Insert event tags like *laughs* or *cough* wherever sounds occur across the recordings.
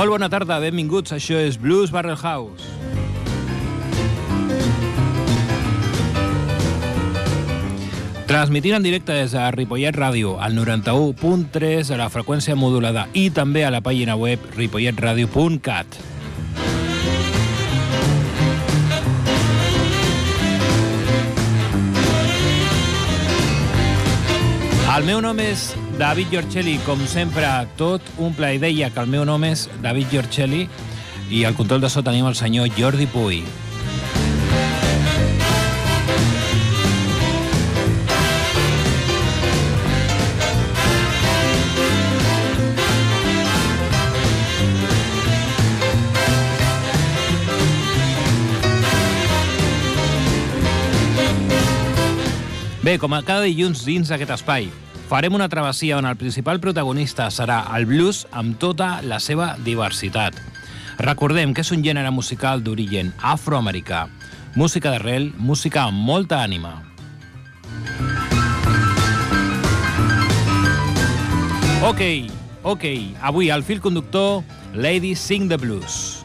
Molt bona tarda, benvinguts. Això és Blues Barrel House. Transmitint en directe des de Ripollet Ràdio, al 91.3 a la freqüència modulada i també a la pàgina web ripolletradio.cat. El meu nom és David Giorcelli, com sempre, tot un plaer. Deia que el meu nom és David Giorcelli i al control de so tenim el senyor Jordi Puy. Bé, com a cada dilluns dins d'aquest espai, farem una travessia on el principal protagonista serà el blues amb tota la seva diversitat. Recordem que és un gènere musical d'origen afroamericà, música d'arrel, música amb molta ànima. Ok, ok, avui al fil conductor, Lady Sing the Blues.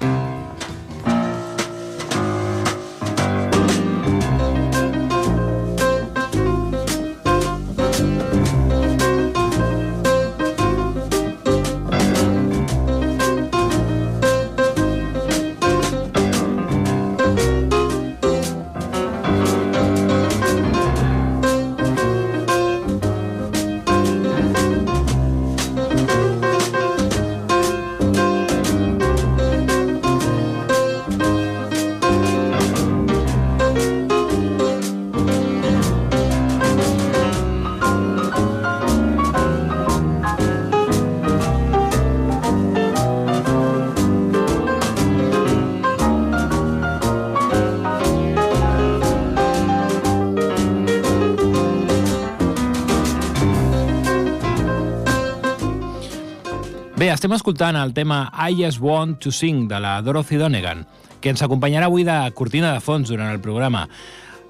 Estem escoltant el tema I Just Want to Sing de la Dorothy Donegan, que ens acompanyarà avui de cortina de fons durant el programa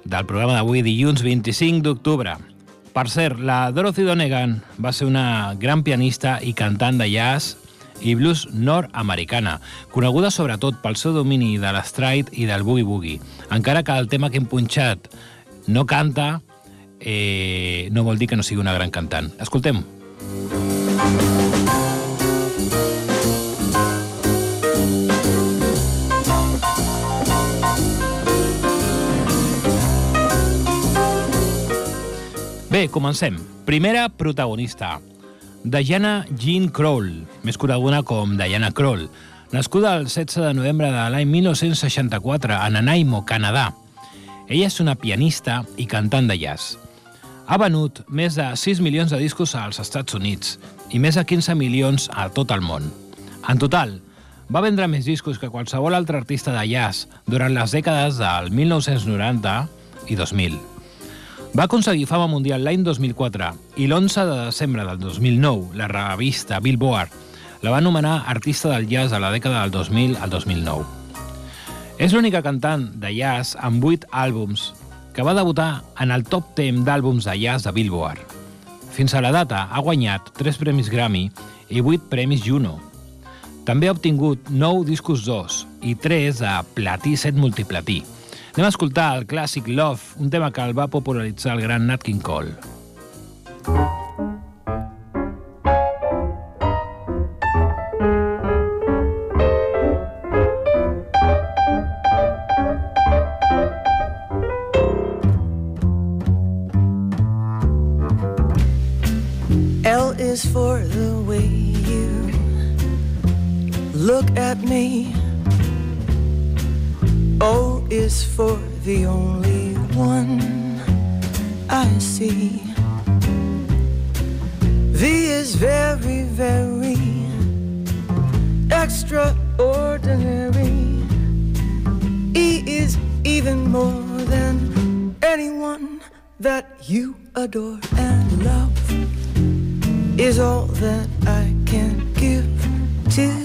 del programa d'avui dilluns 25 d'octubre. Per cert, la Dorothy Donegan va ser una gran pianista i cantant de jazz i blues nord-americana, coneguda sobretot pel seu domini de l'estride i del boogie-boogie. Encara que el tema que hem punxat no canta, eh, no vol dir que no sigui una gran cantant. Escoltem. Comencem. Primera protagonista. Diana Jean Kroll, més coneguda com Diana Kroll, nascuda el 16 de novembre de l'any 1964 a Nanaimo, Canadà. Ella és una pianista i cantant de jazz. Ha venut més de 6 milions de discos als Estats Units i més de 15 milions a tot el món. En total, va vendre més discos que qualsevol altre artista de jazz durant les dècades del 1990 i 2000. Va aconseguir fama mundial l'any 2004 i l'11 de desembre del 2009 la revista Billboard la va anomenar artista del jazz a la dècada del 2000 al 2009. És l'única cantant de jazz amb 8 àlbums que va debutar en el top 10 d'àlbums de jazz de Billboard. Fins a la data ha guanyat 3 premis Grammy i 8 premis Juno. També ha obtingut 9 discos d'os i 3 de platí 7 multiplatí. Anem a escoltar el clàssic Love, un tema que el va popularitzar el gran Nat King Cole. L is for the way you look at me. O is for the only one I see. V is very, very extraordinary. E is even more than anyone that you adore, and love is all that I can give to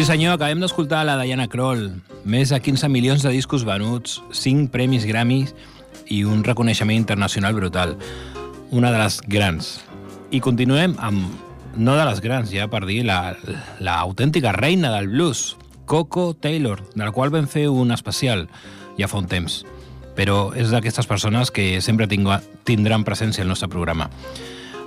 Sí senyor, acabem d'escoltar la Diana Kroll. Més de 15 milions de discos venuts, 5 premis Grammy i un reconeixement internacional brutal. Una de les grans. I continuem amb, no de les grans, ja per dir, la, la autèntica reina del blues, Coco Taylor, de la qual vam fer un especial ja fa un temps. Però és d'aquestes persones que sempre tingua, tindran presència al nostre programa.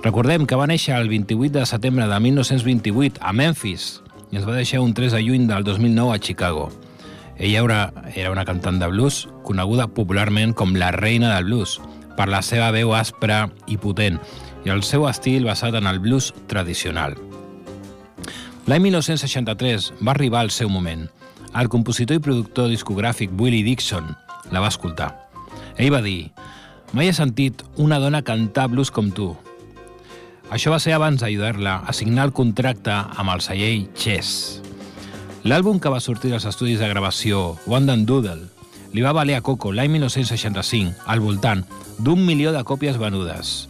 Recordem que va néixer el 28 de setembre de 1928 a Memphis i es va deixar un 3 de juny del 2009 a Chicago. Ella era, era una cantant de blues coneguda popularment com la reina del blues per la seva veu aspra i potent i el seu estil basat en el blues tradicional. L'any 1963 va arribar el seu moment. El compositor i productor discogràfic Willie Dixon la va escoltar. Ell va dir «Mai he sentit una dona cantar blues com tu. Això va ser abans d'ajudar-la a signar el contracte amb el celler Chess. L'àlbum que va sortir dels estudis de gravació, One and Doodle, li va valer a Coco l'any 1965 al voltant d'un milió de còpies venudes.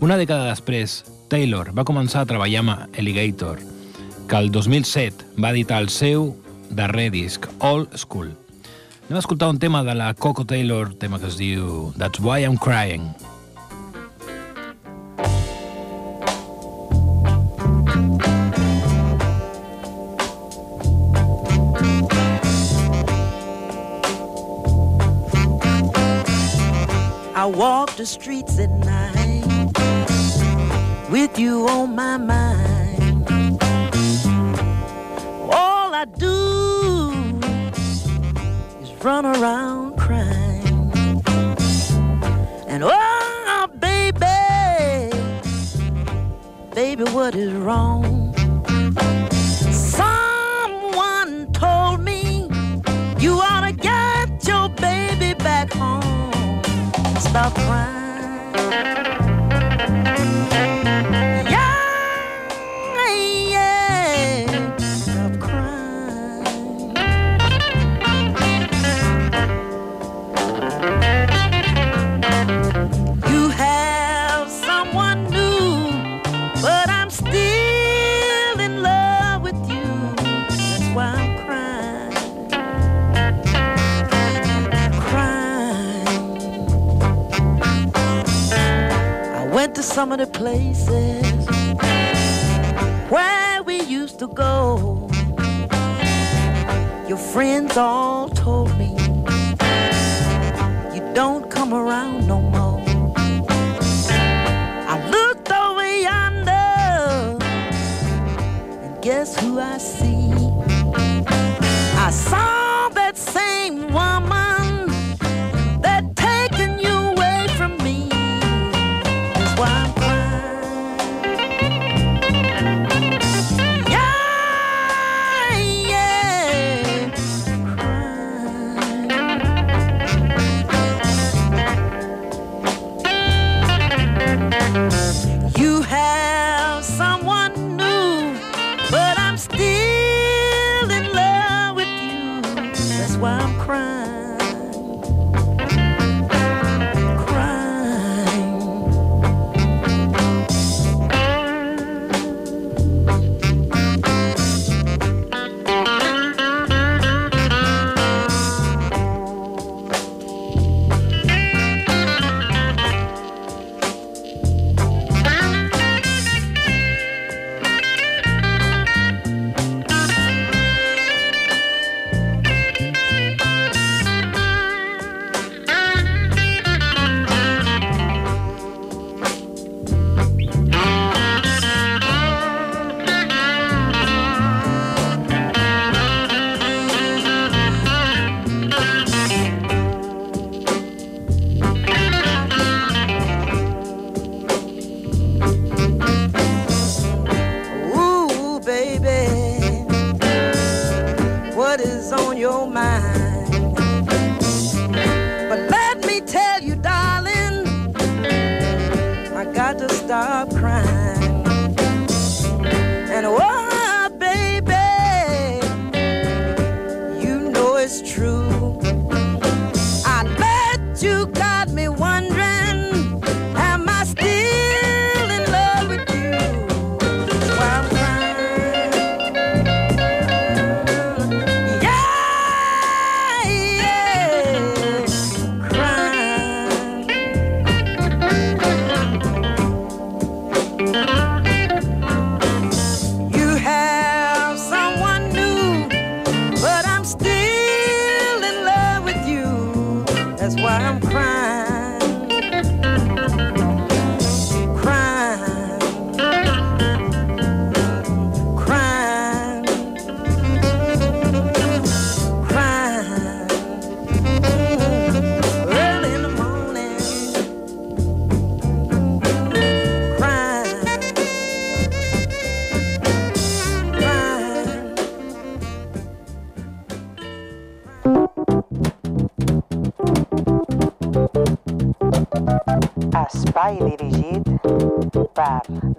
Una dècada després, Taylor va començar a treballar amb Alligator, que el 2007 va editar el seu darrer disc, All School. Anem a escoltar un tema de la Coco Taylor, tema que es diu That's Why I'm Crying. walk the streets at night with you on my mind. All I do is run around crying. And oh, baby, baby, what is wrong? about crime. some of the places where we used to go. Your friends all told me you don't come around no more. I looked over yonder and guess who I see? I saw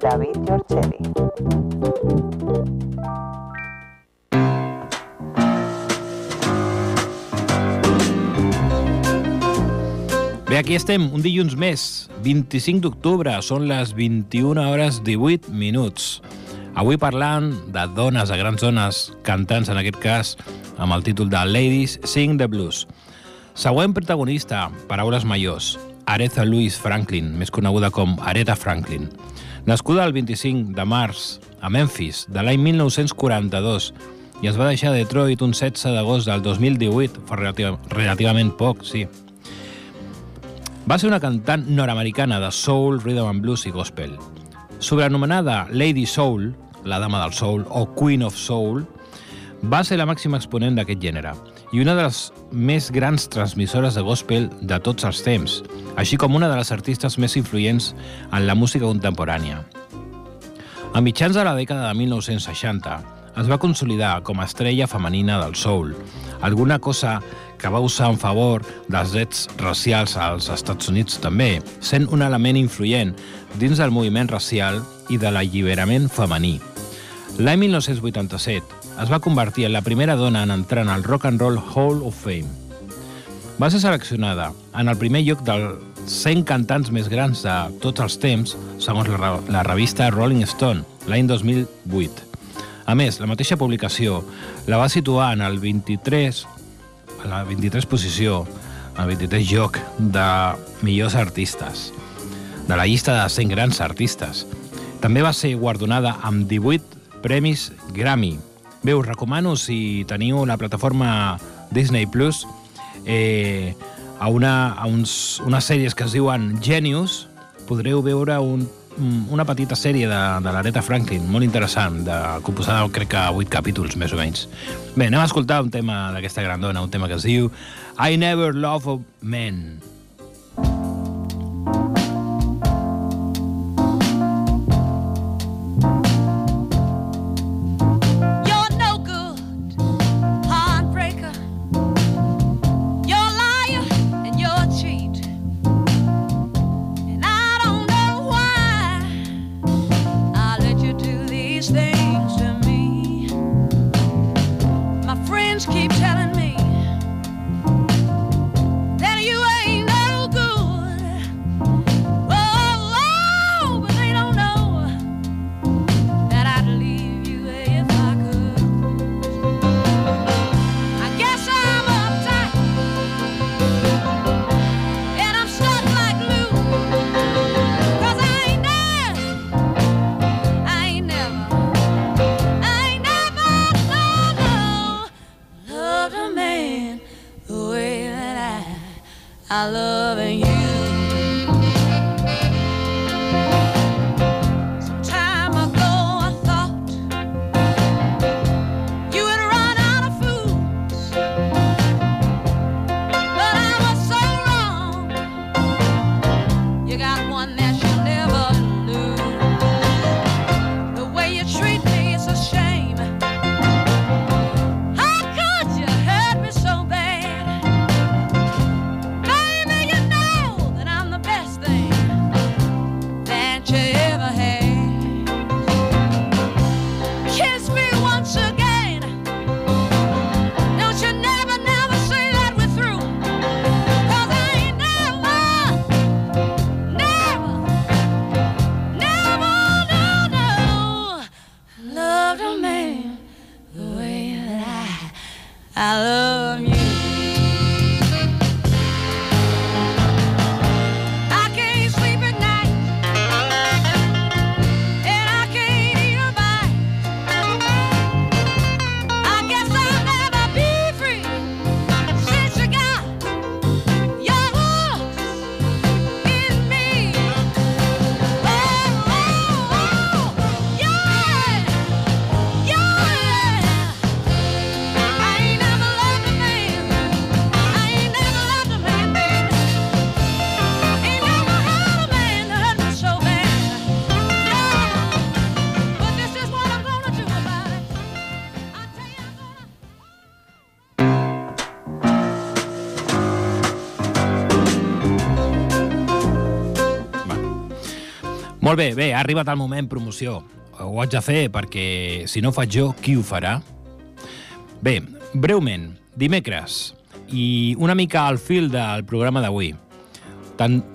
David Giorgeli. Bé, aquí estem, un dilluns més, 25 d'octubre, són les 21 hores 18 minuts. Avui parlant de dones, de grans dones, cantants en aquest cas, amb el títol de Ladies Sing the Blues. Següent protagonista, paraules majors, Aretha Louise Franklin, més coneguda com Aretha Franklin. Nascuda el 25 de març a Memphis, de l'any 1942, i es va deixar a Detroit un 16 d'agost del 2018, fa relativa, relativament poc, sí. Va ser una cantant nord-americana de soul, rhythm and blues i gospel. Sobrenomenada Lady Soul, la dama del soul, o Queen of Soul, va ser la màxima exponent d'aquest gènere i una de les més grans transmissores de gospel de tots els temps, així com una de les artistes més influents en la música contemporània. A mitjans de la dècada de 1960 es va consolidar com a estrella femenina del soul, alguna cosa que va usar en favor dels drets racials als Estats Units també, sent un element influent dins del moviment racial i de l'alliberament femení. L'any 1987 es va convertir en la primera dona en entrar en el Rock and Roll Hall of Fame. Va ser seleccionada en el primer lloc dels 100 cantants més grans de tots els temps, segons la, la revista Rolling Stone, l'any 2008. A més, la mateixa publicació la va situar en el 23, a la 23 posició, al 23 lloc de millors artistes, de la llista de 100 grans artistes. També va ser guardonada amb 18 premis Grammy, Bé, us recomano, si teniu la plataforma Disney+, Plus, eh, a, una, a uns, unes sèries que es diuen Genius, podreu veure un, una petita sèrie de, de l'Areta Franklin, molt interessant, de, composada, crec que, a 8 capítols, més o menys. Bé, anem a escoltar un tema d'aquesta grandona, un tema que es diu I Never Love Men. Molt bé, bé, ha arribat el moment promoció. Ho haig de fer perquè, si no faig jo, qui ho farà? Bé, breument, dimecres, i una mica al fil del programa d'avui.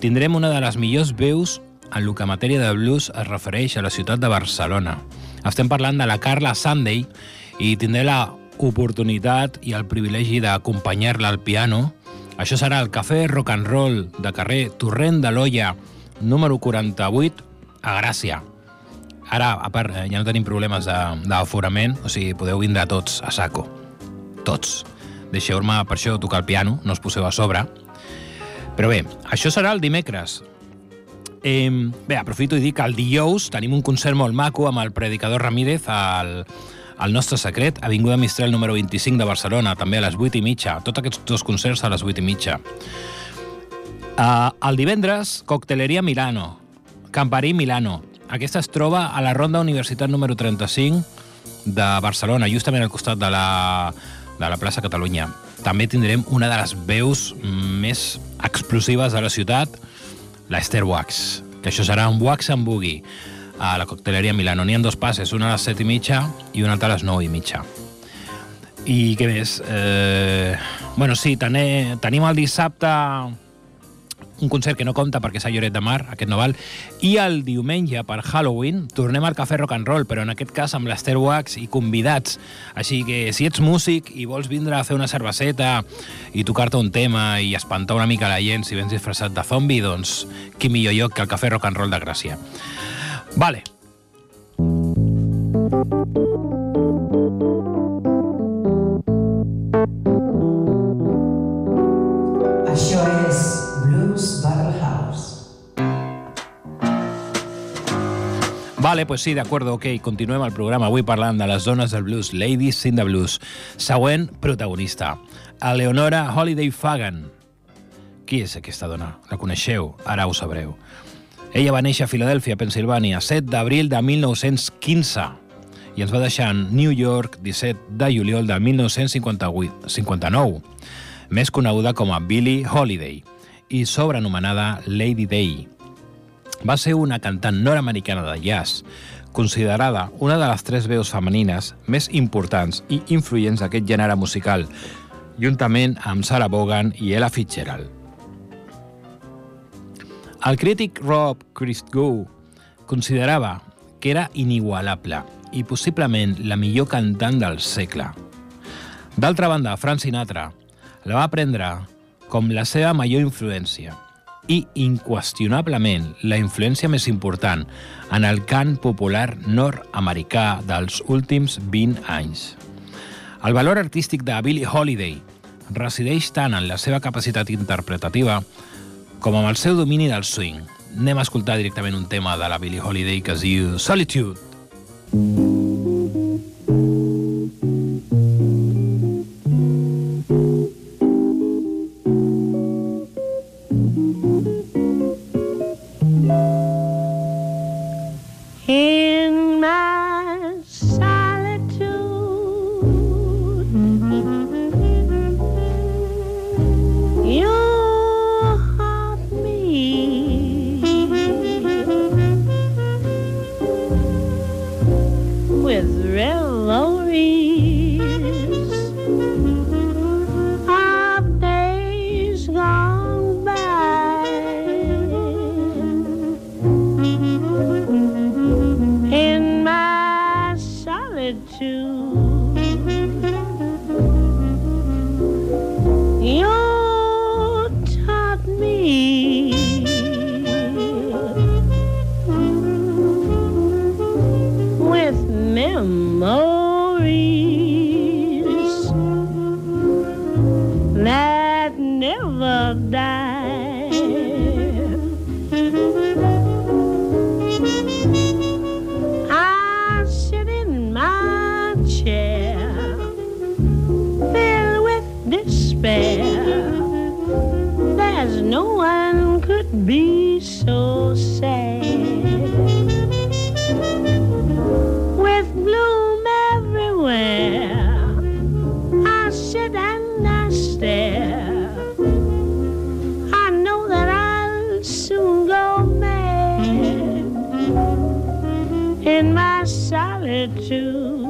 Tindrem una de les millors veus en el que en matèria de blues es refereix a la ciutat de Barcelona. Estem parlant de la Carla Sunday i tindré la oportunitat i el privilegi d'acompanyar-la al piano. Això serà el Cafè Rock and Roll de carrer Torrent de l'Olla, número 48, a Gràcia. Ara, a part, eh, ja no tenim problemes d'aforament, o sigui, podeu vindre tots a saco. Tots. Deixeu-me, per això, tocar el piano, no us poseu a sobre. Però bé, això serà el dimecres. Eh, bé, aprofito i dic que el dijous tenim un concert molt maco amb el predicador Ramírez al, al nostre secret, Avinguda Mistral número 25 de Barcelona, també a les 8 i mitja. Tots aquests dos concerts a les 8 i mitja. Uh, el divendres, Cocteleria Milano, Camparí Milano. Aquesta es troba a la Ronda Universitat número 35 de Barcelona, justament al costat de la, de la plaça Catalunya. També tindrem una de les veus més explosives de la ciutat, l'Esther Wax, que això serà un Wax and Boogie a la Cocteleria Milano. N'hi ha dos passes, una a les 7 i mitja i una altra a les 9 i mitja. I què més? Eh, bueno, sí, tenim el dissabte un concert que no compta perquè és a Lloret de Mar, aquest no val, i el diumenge, per Halloween, tornem al Cafè Rock and Roll, però en aquest cas amb l'Ester Wax i convidats. Així que si ets músic i vols vindre a fer una cerveseta i tocar-te un tema i espantar una mica la gent si vens disfressat de zombi, doncs qui millor lloc que el Cafè Rock and Roll de Gràcia. Vale, Això Vale, pues sí, de acuerdo, ok, continuem el programa. Avui parlant de les dones del blues, Ladies in the Blues. Següent protagonista, Eleonora Holiday Fagan. Qui és aquesta dona? La coneixeu? Ara ho sabreu. Ella va néixer a Filadèlfia, Pensilvània, 7 d'abril de 1915 i ens va deixar en New York 17 de juliol de 1958, 59, més coneguda com a Billie Holiday i sobrenomenada Lady Day va ser una cantant nord-americana de jazz, considerada una de les tres veus femenines més importants i influents d'aquest gènere musical, juntament amb Sarah Vaughan i Ella Fitzgerald. El crític Rob Christgau considerava que era inigualable i possiblement la millor cantant del segle. D'altra banda, Frank Sinatra la va prendre com la seva major influència i, inqüestionablement, la influència més important en el cant popular nord-americà dels últims 20 anys. El valor artístic de Billie Holiday resideix tant en la seva capacitat interpretativa com en el seu domini del swing. Anem a escoltar directament un tema de la Billie Holiday que es diu Solitude. in solitude. I'm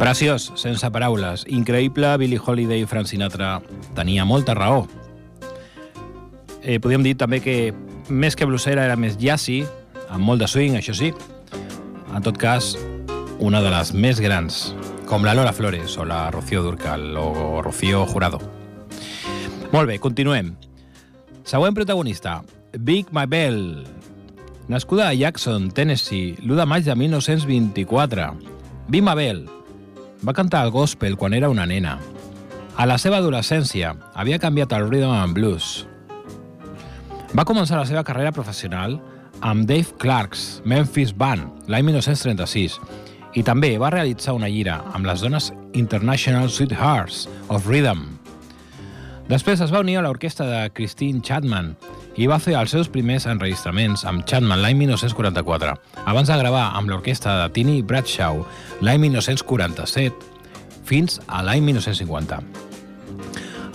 Preciós, sense paraules. Increïble, Billie Holiday i Frank Sinatra tenia molta raó. Eh, podríem dir també que més que bluesera era més jazzy, amb molt de swing, això sí. En tot cas, una de les més grans, com la Lola Flores o la Rocío Durcal o Rocío Jurado. Molt bé, continuem. Següent protagonista, Big Bell. Nascuda a Jackson, Tennessee, l'1 de maig de 1924. Big Bell va cantar el gospel quan era una nena. A la seva adolescència havia canviat el rhythm and blues. Va començar la seva carrera professional amb Dave Clark's Memphis Band l'any 1936 i també va realitzar una gira amb les dones International Sweethearts of Rhythm. Després es va unir a l'orquestra de Christine Chapman i va fer els seus primers enregistraments amb Chapman l'any 1944, abans de gravar amb l'orquestra de Tini Bradshaw l'any 1947 fins a l'any 1950.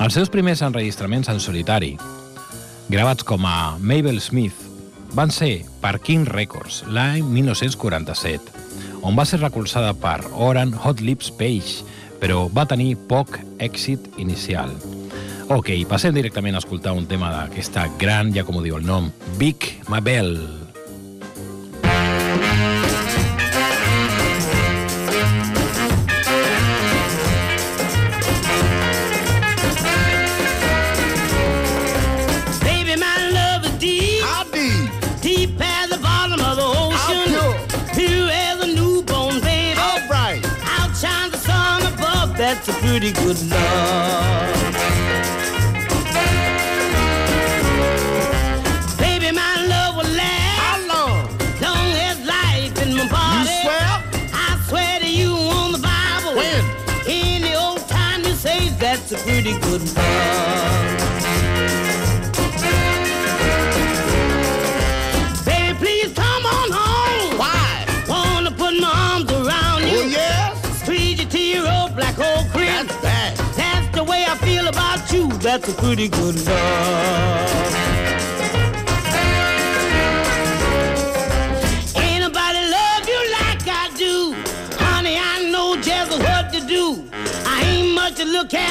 Els seus primers enregistraments en solitari, gravats com a Mabel Smith, van ser per King Records l'any 1947, on va ser recolzada per Oran Hot Lips Page, però va tenir poc èxit inicial. Ok, passem directament a escoltar un tema d'aquesta gran, ja com ho diu el nom, Big Mabel. Baby, my love is deep. Pretty good love. Baby, please come on home. Why? Wanna put my arms around you. Oh, yes? Squeeze your tear oh, up like old cream. That's bad. That's the way I feel about you. That's a pretty good love.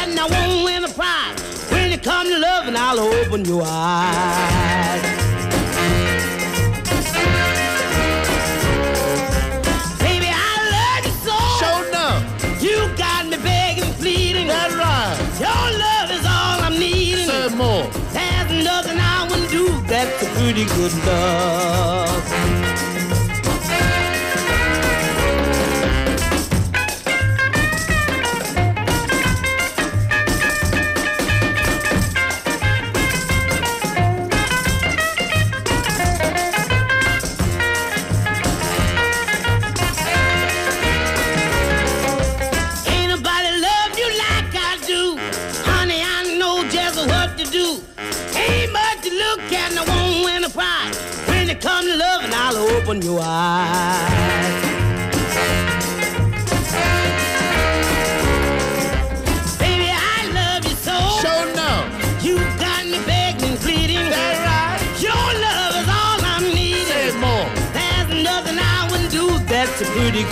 And I won't win a prize. When it comes to loving, I'll open your eyes. Baby, I love you so. Enough. You got me begging, pleading. That's right. Your love is all I'm needing. Say more. There's nothing I wouldn't do. That's a pretty good love.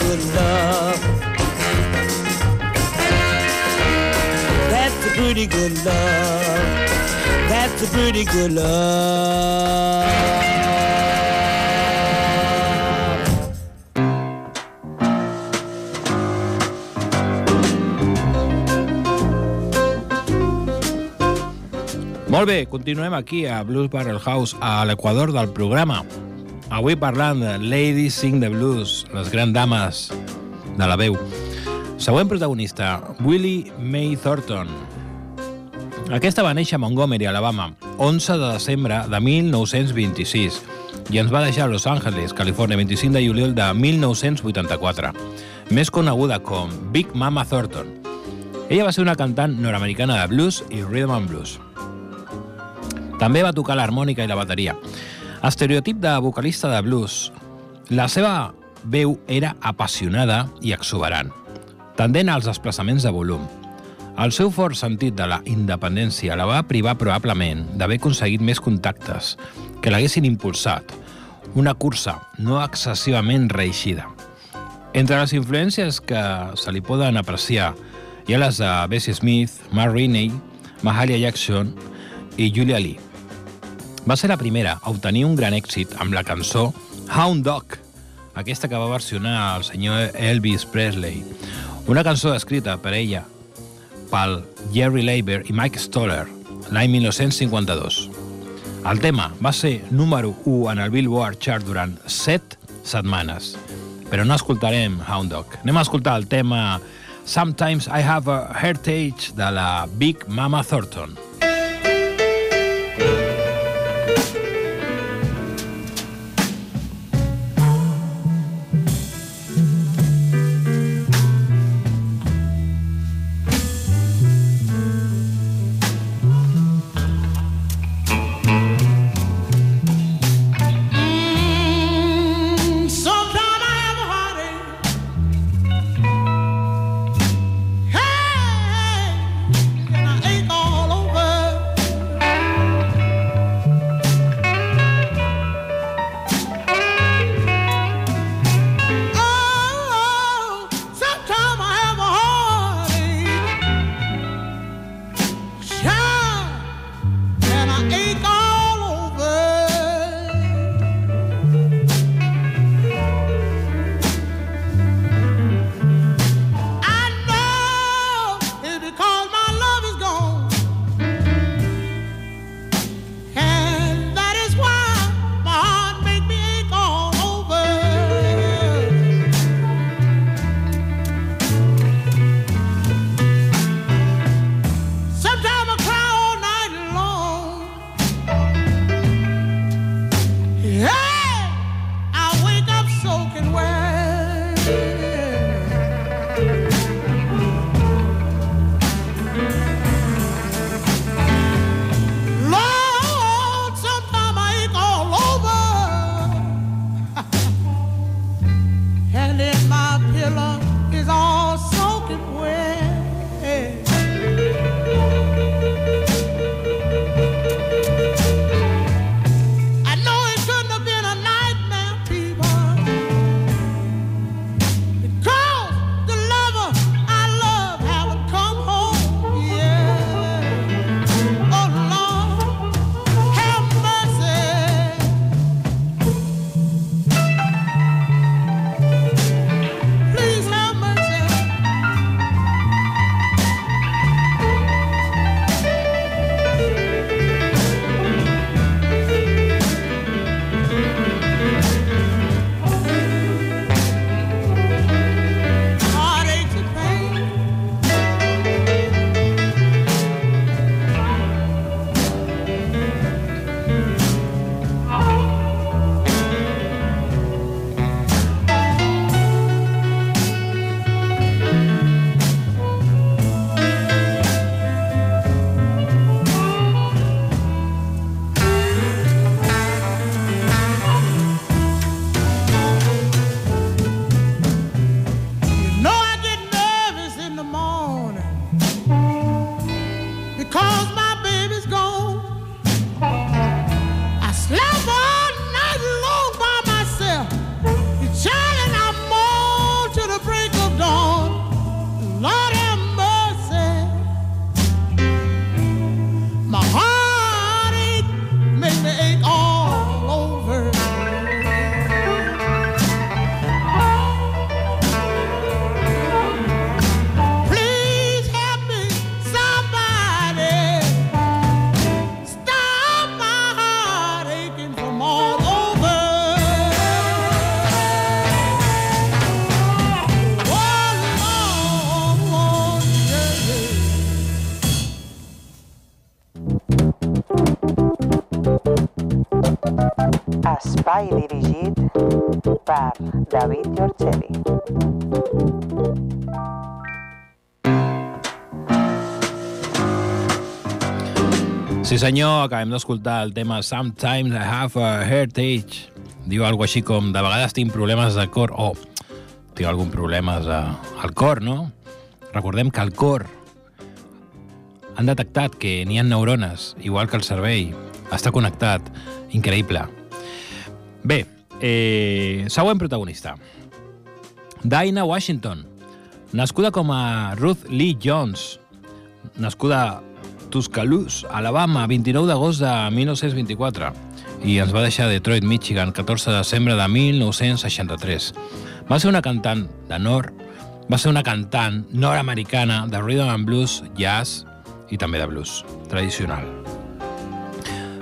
Good love. That's a pretty good love. that's a pretty good love. Molt bé, continuem aquí a Blues Barrel House, a l'equador del programa. Avui parlant de Ladies Sing the Blues, les grans dames de la veu. Següent protagonista, Willie May Thornton. Aquesta va néixer a Montgomery, Alabama, 11 de desembre de 1926 i ens va deixar a Los Angeles, Califòrnia, 25 de juliol de 1984, més coneguda com Big Mama Thornton. Ella va ser una cantant nord-americana de blues i rhythm and blues. També va tocar l'harmònica i la bateria. Estereotip de vocalista de blues. La seva veu era apassionada i exuberant, tendent als desplaçaments de volum. El seu fort sentit de la independència la va privar probablement d'haver aconseguit més contactes que l'haguessin impulsat. Una cursa no excessivament reeixida. Entre les influències que se li poden apreciar hi ha les de Bessie Smith, Mark Rainey, Mahalia Jackson i Julia Lee. Va ser la primera a obtenir un gran èxit amb la cançó Hound Dog, aquesta que va versionar el senyor Elvis Presley, una cançó escrita per ella pel Jerry Leiber i Mike Stoller l'any 1952. El tema va ser número 1 en el Billboard Chart durant 7 setmanes, però no escoltarem Hound Dog. Anem a escoltar el tema Sometimes I Have a Heritage de la Big Mama Thornton. Senyor, acabem d'escoltar el tema Sometimes I Have a Heritage. Diu alguna així com, de vegades tinc problemes de cor, o tinc algun problemes a, al cor, no? Recordem que el cor han detectat que n'hi ha neurones, igual que el cervell. Està connectat. Increïble. Bé, eh, següent protagonista. Dinah Washington, nascuda com a Ruth Lee Jones, nascuda Tuscaloosa, Alabama, 29 d'agost de 1924 i ens va deixar Detroit, Michigan, 14 de desembre de 1963. Va ser una cantant de nord, va ser una cantant nord-americana de rhythm and blues, jazz i també de blues tradicional.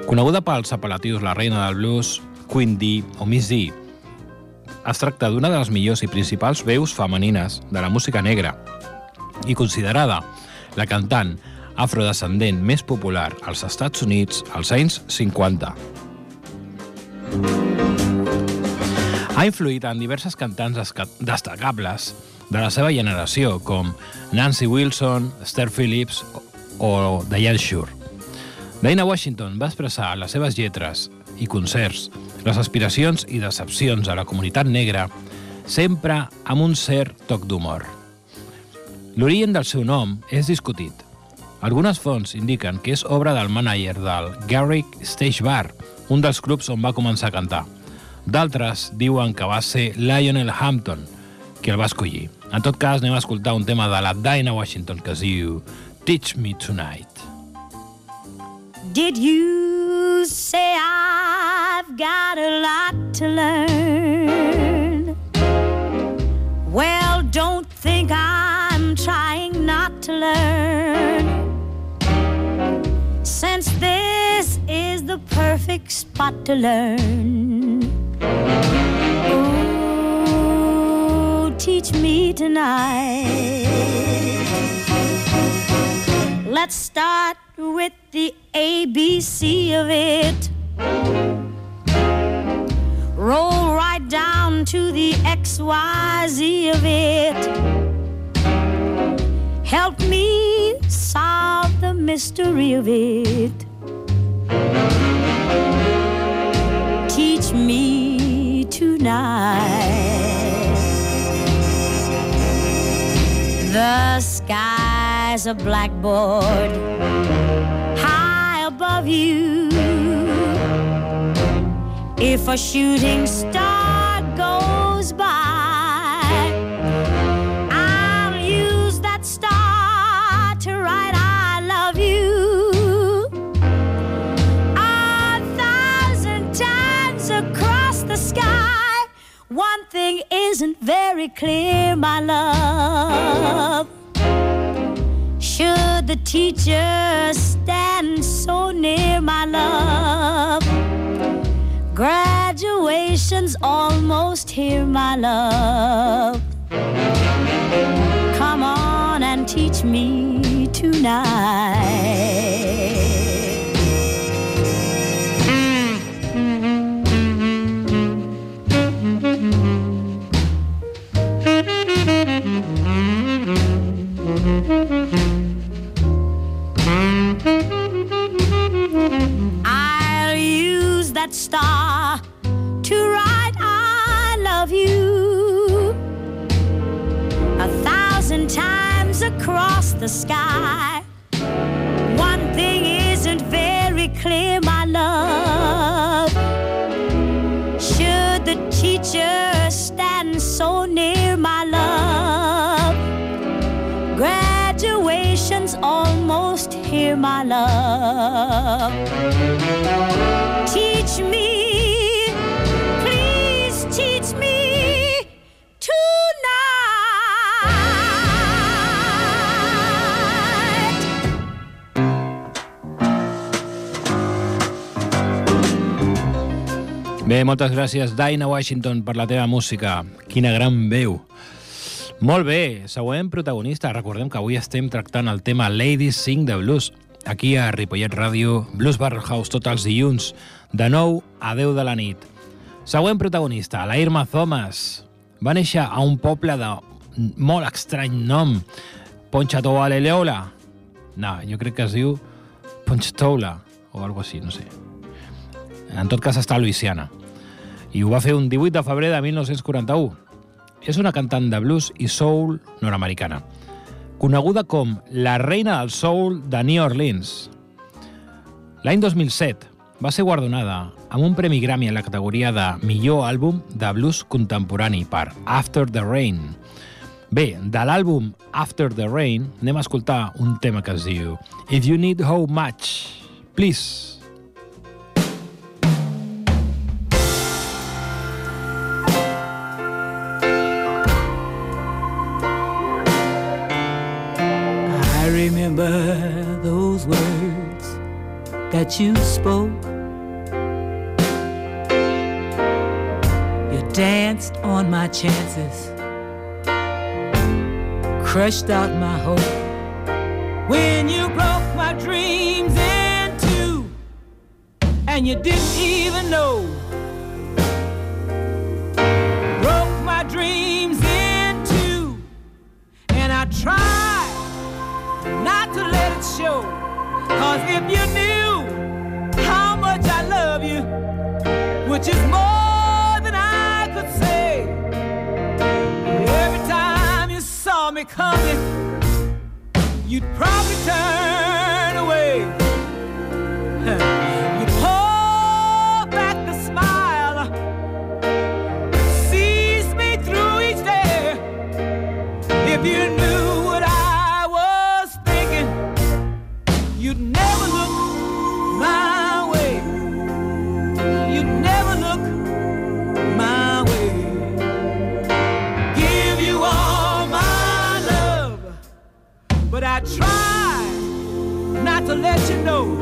Coneguda pels apel·latius La reina del blues, Queen D o Miss D, es tracta d'una de les millors i principals veus femenines de la música negra i considerada la cantant afrodescendent més popular als Estats Units als anys 50. Ha influït en diverses cantants destacables de la seva generació, com Nancy Wilson, Esther Phillips o Diane Shure. Dinah Washington va expressar en les seves lletres i concerts les aspiracions i decepcions de la comunitat negra sempre amb un cert toc d'humor. L'origen del seu nom és discutit. Algunes fonts indiquen que és obra del mànager del Garrick Stage Bar, un dels clubs on va començar a cantar. D'altres diuen que va ser Lionel Hampton qui el va escollir. En tot cas, anem a escoltar un tema de la Dinah Washington que es diu Teach Me Tonight. Did you say I've got a lot to learn? Well, don't think I'm trying not to learn. Since this is the perfect spot to learn. Ooh, teach me tonight. Let's start with the ABC of it. Roll right down to the XYZ of it. Help me solve the mystery of it. Teach me tonight. The sky's a blackboard high above you. If a shooting star isn't very clear, my love. Should the teacher stand so near, my love? Graduation's almost here, my love. Come on and teach me tonight. The sky. One thing isn't very clear, my love. Should the teacher stand so near, my love? Graduation's almost here, my love. Teach me, Bé, moltes gràcies, Dinah Washington, per la teva música. Quina gran veu. Molt bé, següent protagonista. Recordem que avui estem tractant el tema Ladies Sing the Blues. Aquí a Ripollet Ràdio, Blues Barrel House tots els dilluns, de 9 a 10 de la nit. Següent protagonista, la Irma Thomas. Va néixer a un poble de molt estrany nom, Ponchatoula Leola. No, jo crec que es diu Ponchatoula o alguna així, no sé. En tot cas està a Louisiana. I ho va fer un 18 de febrer de 1941. És una cantant de blues i soul nord-americana, coneguda com la reina del soul de New Orleans. L'any 2007 va ser guardonada amb un premi Grammy en la categoria de millor àlbum de blues contemporani per After the Rain. Bé, de l'àlbum After the Rain anem a escoltar un tema que es diu If You Need How Much, Please. Remember those words that you spoke. You danced on my chances, crushed out my hope. When you broke my dreams in two, and you didn't even know. Broke my dreams in two, and I tried show. Cause if you knew how much I love you, which is more than I could say, every time you saw me coming, you'd probably turn away. Not to let you know.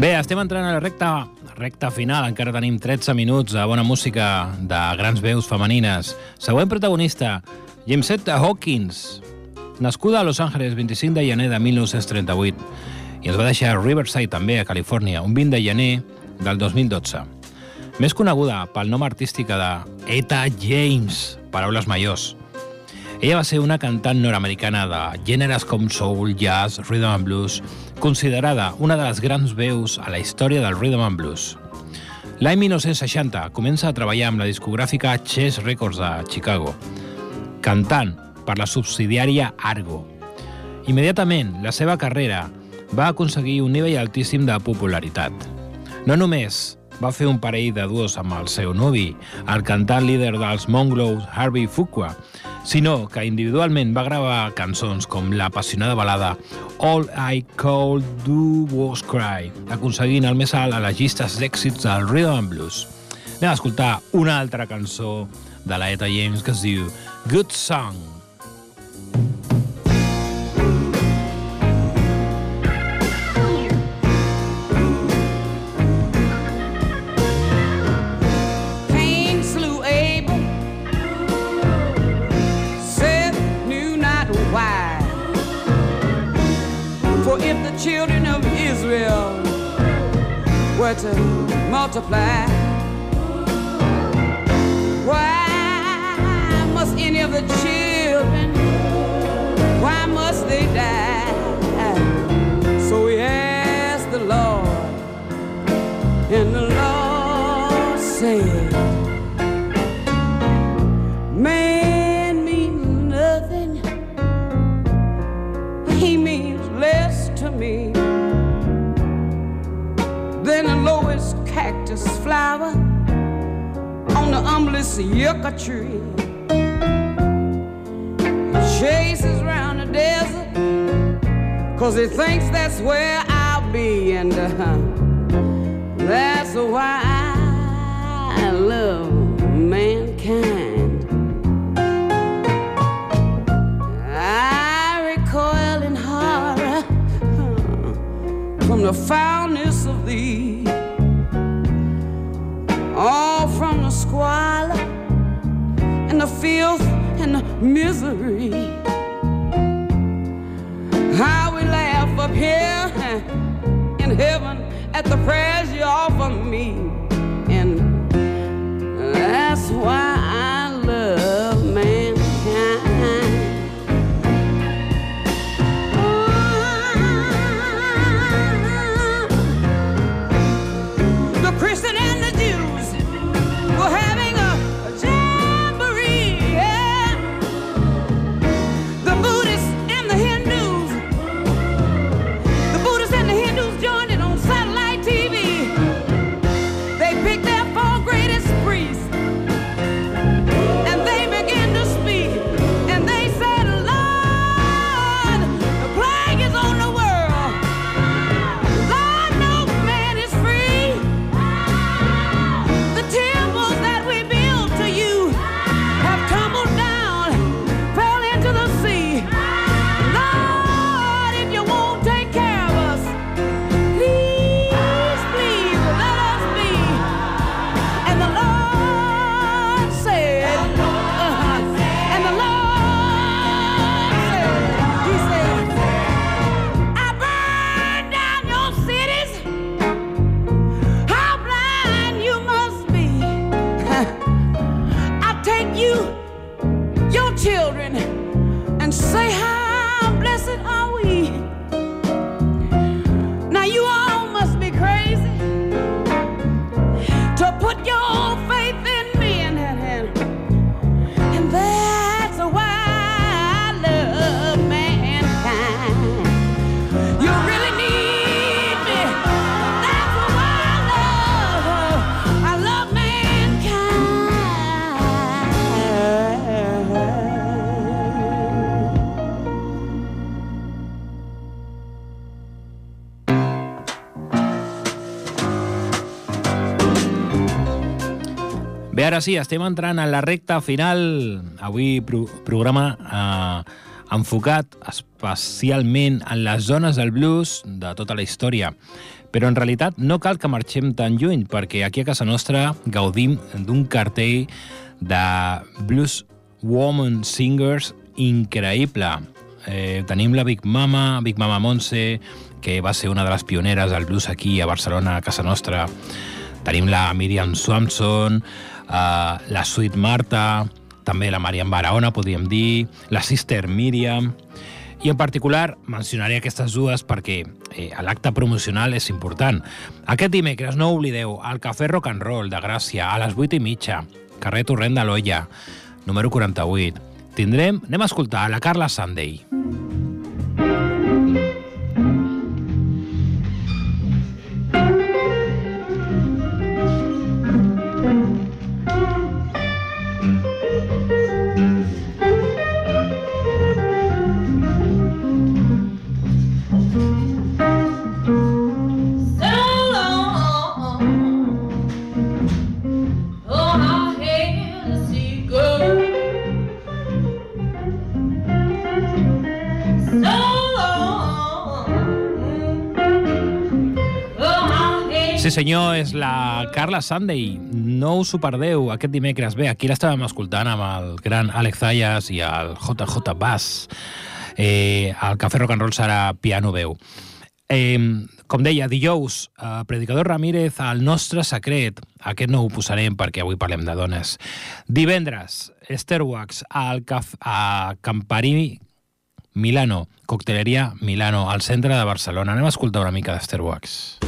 Bé, estem entrant a la recta, recta final. Encara tenim 13 minuts de bona música de grans veus femenines. Següent protagonista, Jamesetta Hawkins, nascuda a Los Angeles 25 de gener de 1938 i ens va deixar a Riverside, també, a Califòrnia, un 20 de gener del 2012. Més coneguda pel nom artístic de Eta James, paraules majors. Ella va ser una cantant nord-americana de gèneres com soul, jazz, rhythm and blues, considerada una de les grans veus a la història del rhythm and blues. L'any 1960 comença a treballar amb la discogràfica Chess Records de Chicago, cantant per la subsidiària Argo. Immediatament, la seva carrera va aconseguir un nivell altíssim de popularitat. No només va fer un parell de duos amb el seu nuvi, el cantant líder dels Mongrels, Harvey Fuqua, sinó que individualment va gravar cançons com l'apassionada balada All I Could Do Was Cry, aconseguint el més alt a les llistes d'èxits del Rhythm and Blues. Anem a escoltar una altra cançó de la Eta James que es diu Good Song. Were to multiply, why must any of the children, why must they die? So he to the yucca tree. Chases round the desert, cause he thinks that's where I'll be, and uh, that's why I love mankind. I recoil in horror from the foulness of thee, from the squalor and the filth and the misery. How we laugh up here in heaven at the prayers you offer me, sí, estem entrant a la recta final. Avui pro programa eh, enfocat especialment en les zones del blues de tota la història. Però en realitat no cal que marxem tan lluny, perquè aquí a casa nostra gaudim d'un cartell de blues woman singers increïble. Eh, tenim la Big Mama, Big Mama Montse, que va ser una de les pioneres del blues aquí a Barcelona, a casa nostra. Tenim la Miriam Swanson, eh, la Sweet Marta, també la Mariam Barahona, podríem dir, la Sister Miriam... I en particular mencionaré aquestes dues perquè eh, l'acte promocional és important. Aquest dimecres, no oblideu, al Cafè Rock and Roll de Gràcia, a les 8 i mitja, carrer Torrent de l'Olla, número 48. Tindrem, anem a escoltar la Carla Sunday. Senyor, és la Carla Sunday. No us ho perdeu aquest dimecres. Bé, aquí l'estàvem escoltant amb el gran Alex Zayas i el JJ Bass. Eh, el Cafè Rock and Roll serà piano veu. Eh, com deia, dijous, eh, Predicador Ramírez, el nostre secret. Aquest no ho posarem perquè avui parlem de dones. Divendres, Esther Wax, al caf a Camparí Milano, Cocteleria Milano, al centre de Barcelona. Anem a escoltar una mica d'Esther Wax.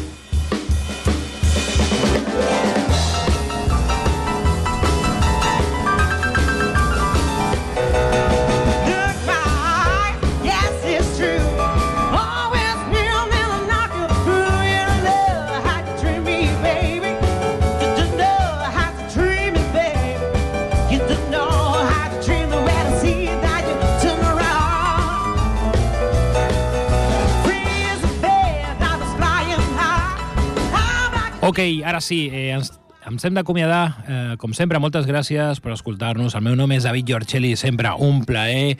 Ok, ara sí, eh, ens, ens hem d'acomiadar. Eh, com sempre, moltes gràcies per escoltar-nos. El meu nom és David Giorcelli, sempre un plaer.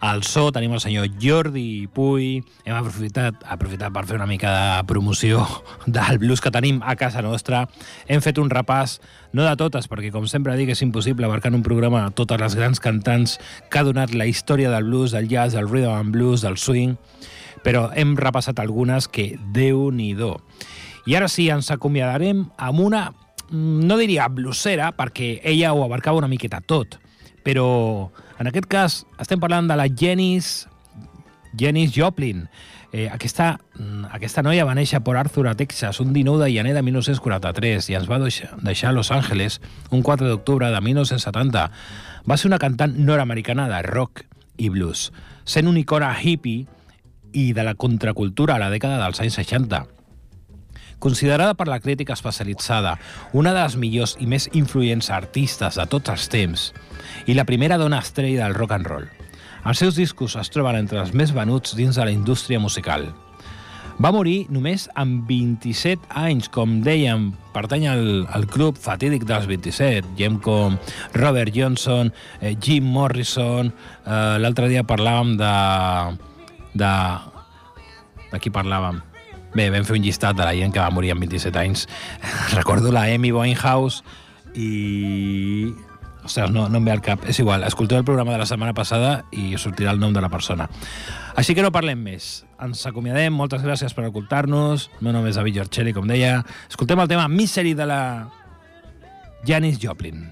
Al so tenim el senyor Jordi Puy. Hem aprofitat, aprofitat per fer una mica de promoció del blues que tenim a casa nostra. Hem fet un repàs, no de totes, perquè com sempre dic és impossible abarcar en un programa totes les grans cantants que ha donat la història del blues, del jazz, del rhythm and blues, del swing, però hem repassat algunes que Déu-n'hi-do. I ara sí, ens acomiadarem amb una, mm, no diria blusera, perquè ella ho abarcava una miqueta tot, però en aquest cas estem parlant de la Janis, Janis Joplin. Eh, aquesta, mm, aquesta noia va néixer Port Arthur, a Texas, un 19 de gener de 1943 i ens va deixar a Los Angeles un 4 d'octubre de 1970. Va ser una cantant nord-americana de rock i blues, sent una icona hippie i de la contracultura a la dècada dels anys 60 considerada per la crítica especialitzada una de les millors i més influents artistes de tots els temps i la primera dona estrella del rock and roll. Els seus discos es troben entre els més venuts dins de la indústria musical. Va morir només amb 27 anys, com dèiem, pertany al, al club fatídic dels 27, gent com Robert Johnson, eh, Jim Morrison, eh, l'altre dia parlàvem de... de... de qui parlàvem? Bé, vam fer un llistat de la gent que va morir amb 27 anys. *laughs* Recordo la Amy Winehouse i... Ostres, no, no em ve al cap. És igual, escolteu el programa de la setmana passada i sortirà el nom de la persona. Així que no parlem més. Ens acomiadem, moltes gràcies per escoltar-nos. El meu nom és David Giorcelli, com deia. Escoltem el tema Misery de la Janis Joplin.